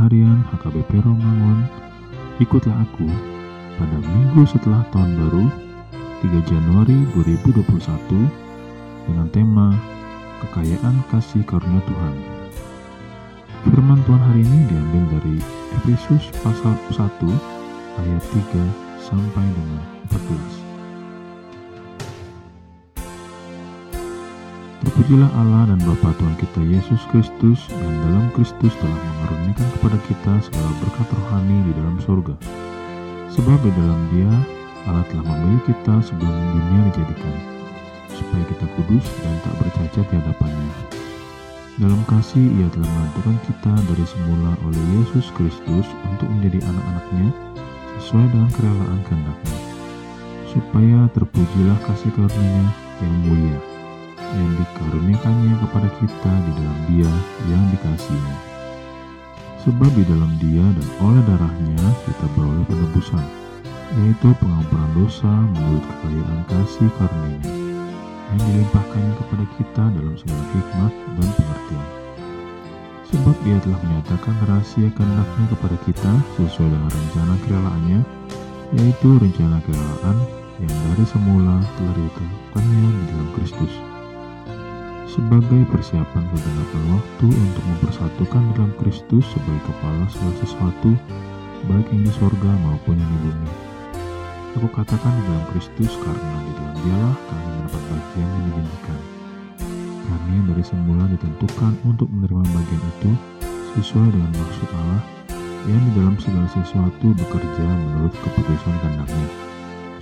Harian HKBP Romangun Ikutlah aku pada minggu setelah tahun baru 3 Januari 2021 dengan tema Kekayaan Kasih Karunia Tuhan. Firman Tuhan hari ini diambil dari Efesus pasal 1 ayat 3 sampai dengan 14. Terpujilah Allah dan Bapa Tuhan kita Yesus Kristus yang dalam Kristus telah mengaruniakan kepada kita segala berkat rohani di dalam surga. Sebab di dalam dia Allah telah memilih kita sebelum dunia dijadikan, supaya kita kudus dan tak bercacat di hadapannya. Dalam kasih ia telah menentukan kita dari semula oleh Yesus Kristus untuk menjadi anak-anaknya sesuai dengan kerelaan kehendaknya, supaya terpujilah kasih karunia yang mulia yang dikaruniakannya kepada kita di dalam dia yang dikasihi. Sebab di dalam dia dan oleh darahnya kita beroleh penebusan, yaitu pengampunan dosa menurut kekayaan kasih karunia yang dilimpahkannya kepada kita dalam segala hikmat dan pengertian. Sebab dia telah menyatakan rahasia kehendaknya kepada kita sesuai dengan rencana kerelaannya, yaitu rencana kerelaan yang dari semula telah ditentukannya di dalam Kristus sebagai persiapan kegenapan waktu untuk mempersatukan dalam Kristus sebagai kepala segala sesuatu, baik yang di sorga maupun yang di bumi. Aku katakan di dalam Kristus karena di dalam dialah kami mendapat bagian yang dijanjikan. Kami yang dari semula ditentukan untuk menerima bagian itu sesuai dengan maksud Allah yang di dalam segala sesuatu bekerja menurut keputusan kehendaknya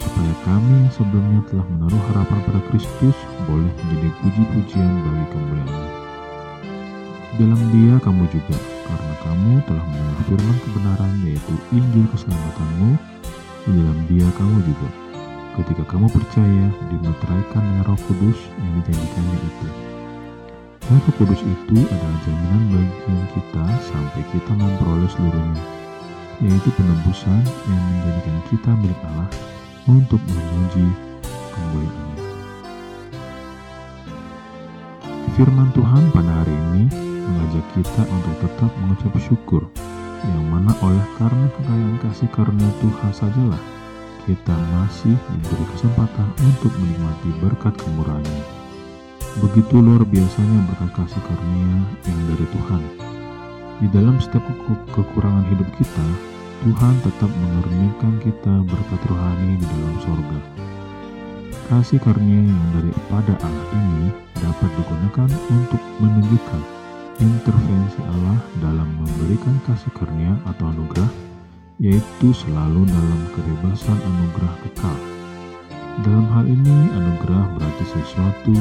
supaya kami yang sebelumnya telah menaruh harapan pada Kristus boleh menjadi puji-pujian bagi kemuliaan. Dalam dia kamu juga, karena kamu telah mendengar firman kebenaran yaitu Injil keselamatanmu, di dalam dia kamu juga, ketika kamu percaya dimeteraikan dengan roh kudus yang dijanjikannya itu. Roh kudus itu adalah jaminan bagi kita sampai kita memperoleh seluruhnya yaitu penebusan yang menjadikan kita milik Allah untuk memuji kemuliaannya. Firman Tuhan pada hari ini mengajak kita untuk tetap mengucap syukur, yang mana oleh karena kekayaan kasih karunia Tuhan sajalah kita masih diberi kesempatan untuk menikmati berkat kemurahannya. Begitu luar biasanya berkat kasih karunia yang dari Tuhan. Di dalam setiap kekurangan hidup kita, Tuhan tetap mengaruniakan kita berkat rohani di dalam sorga. Kasih karunia yang daripada Allah ini dapat digunakan untuk menunjukkan intervensi Allah dalam memberikan kasih karunia atau anugerah, yaitu selalu dalam kebebasan anugerah kekal. Dalam hal ini, anugerah berarti sesuatu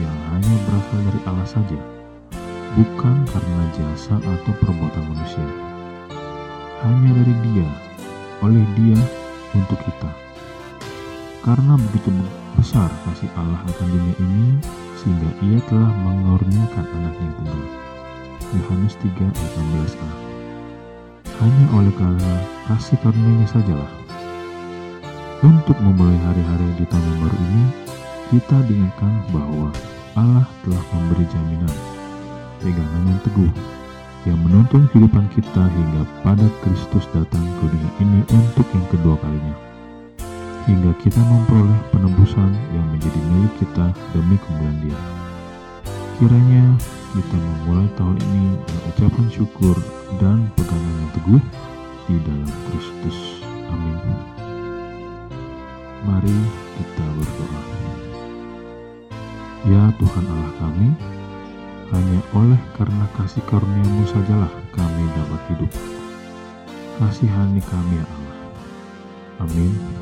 yang hanya berasal dari Allah saja, bukan karena jasa atau perbuatan manusia hanya dari Dia, oleh Dia, untuk kita. Karena begitu besar kasih Allah akan dunia ini, sehingga Ia telah mengurniakan anaknya tunggal. Yohanes 3 ayat 16a. Hanya oleh karena kasih karunia sajalah. Untuk memulai hari-hari di tahun baru ini, kita diingatkan bahwa Allah telah memberi jaminan, pegangan yang teguh yang menuntun kehidupan kita hingga pada Kristus datang ke dunia ini untuk yang kedua kalinya. Hingga kita memperoleh penebusan yang menjadi milik kita demi kemuliaan dia. Kiranya kita memulai tahun ini dengan ucapan syukur dan pegangan yang teguh di dalam Kristus. Amin. Mari kita berdoa. Ya Tuhan Allah kami, hanya oleh karena kasih karuniamu sajalah kami dapat hidup. Kasihani kami ya Allah. Amin.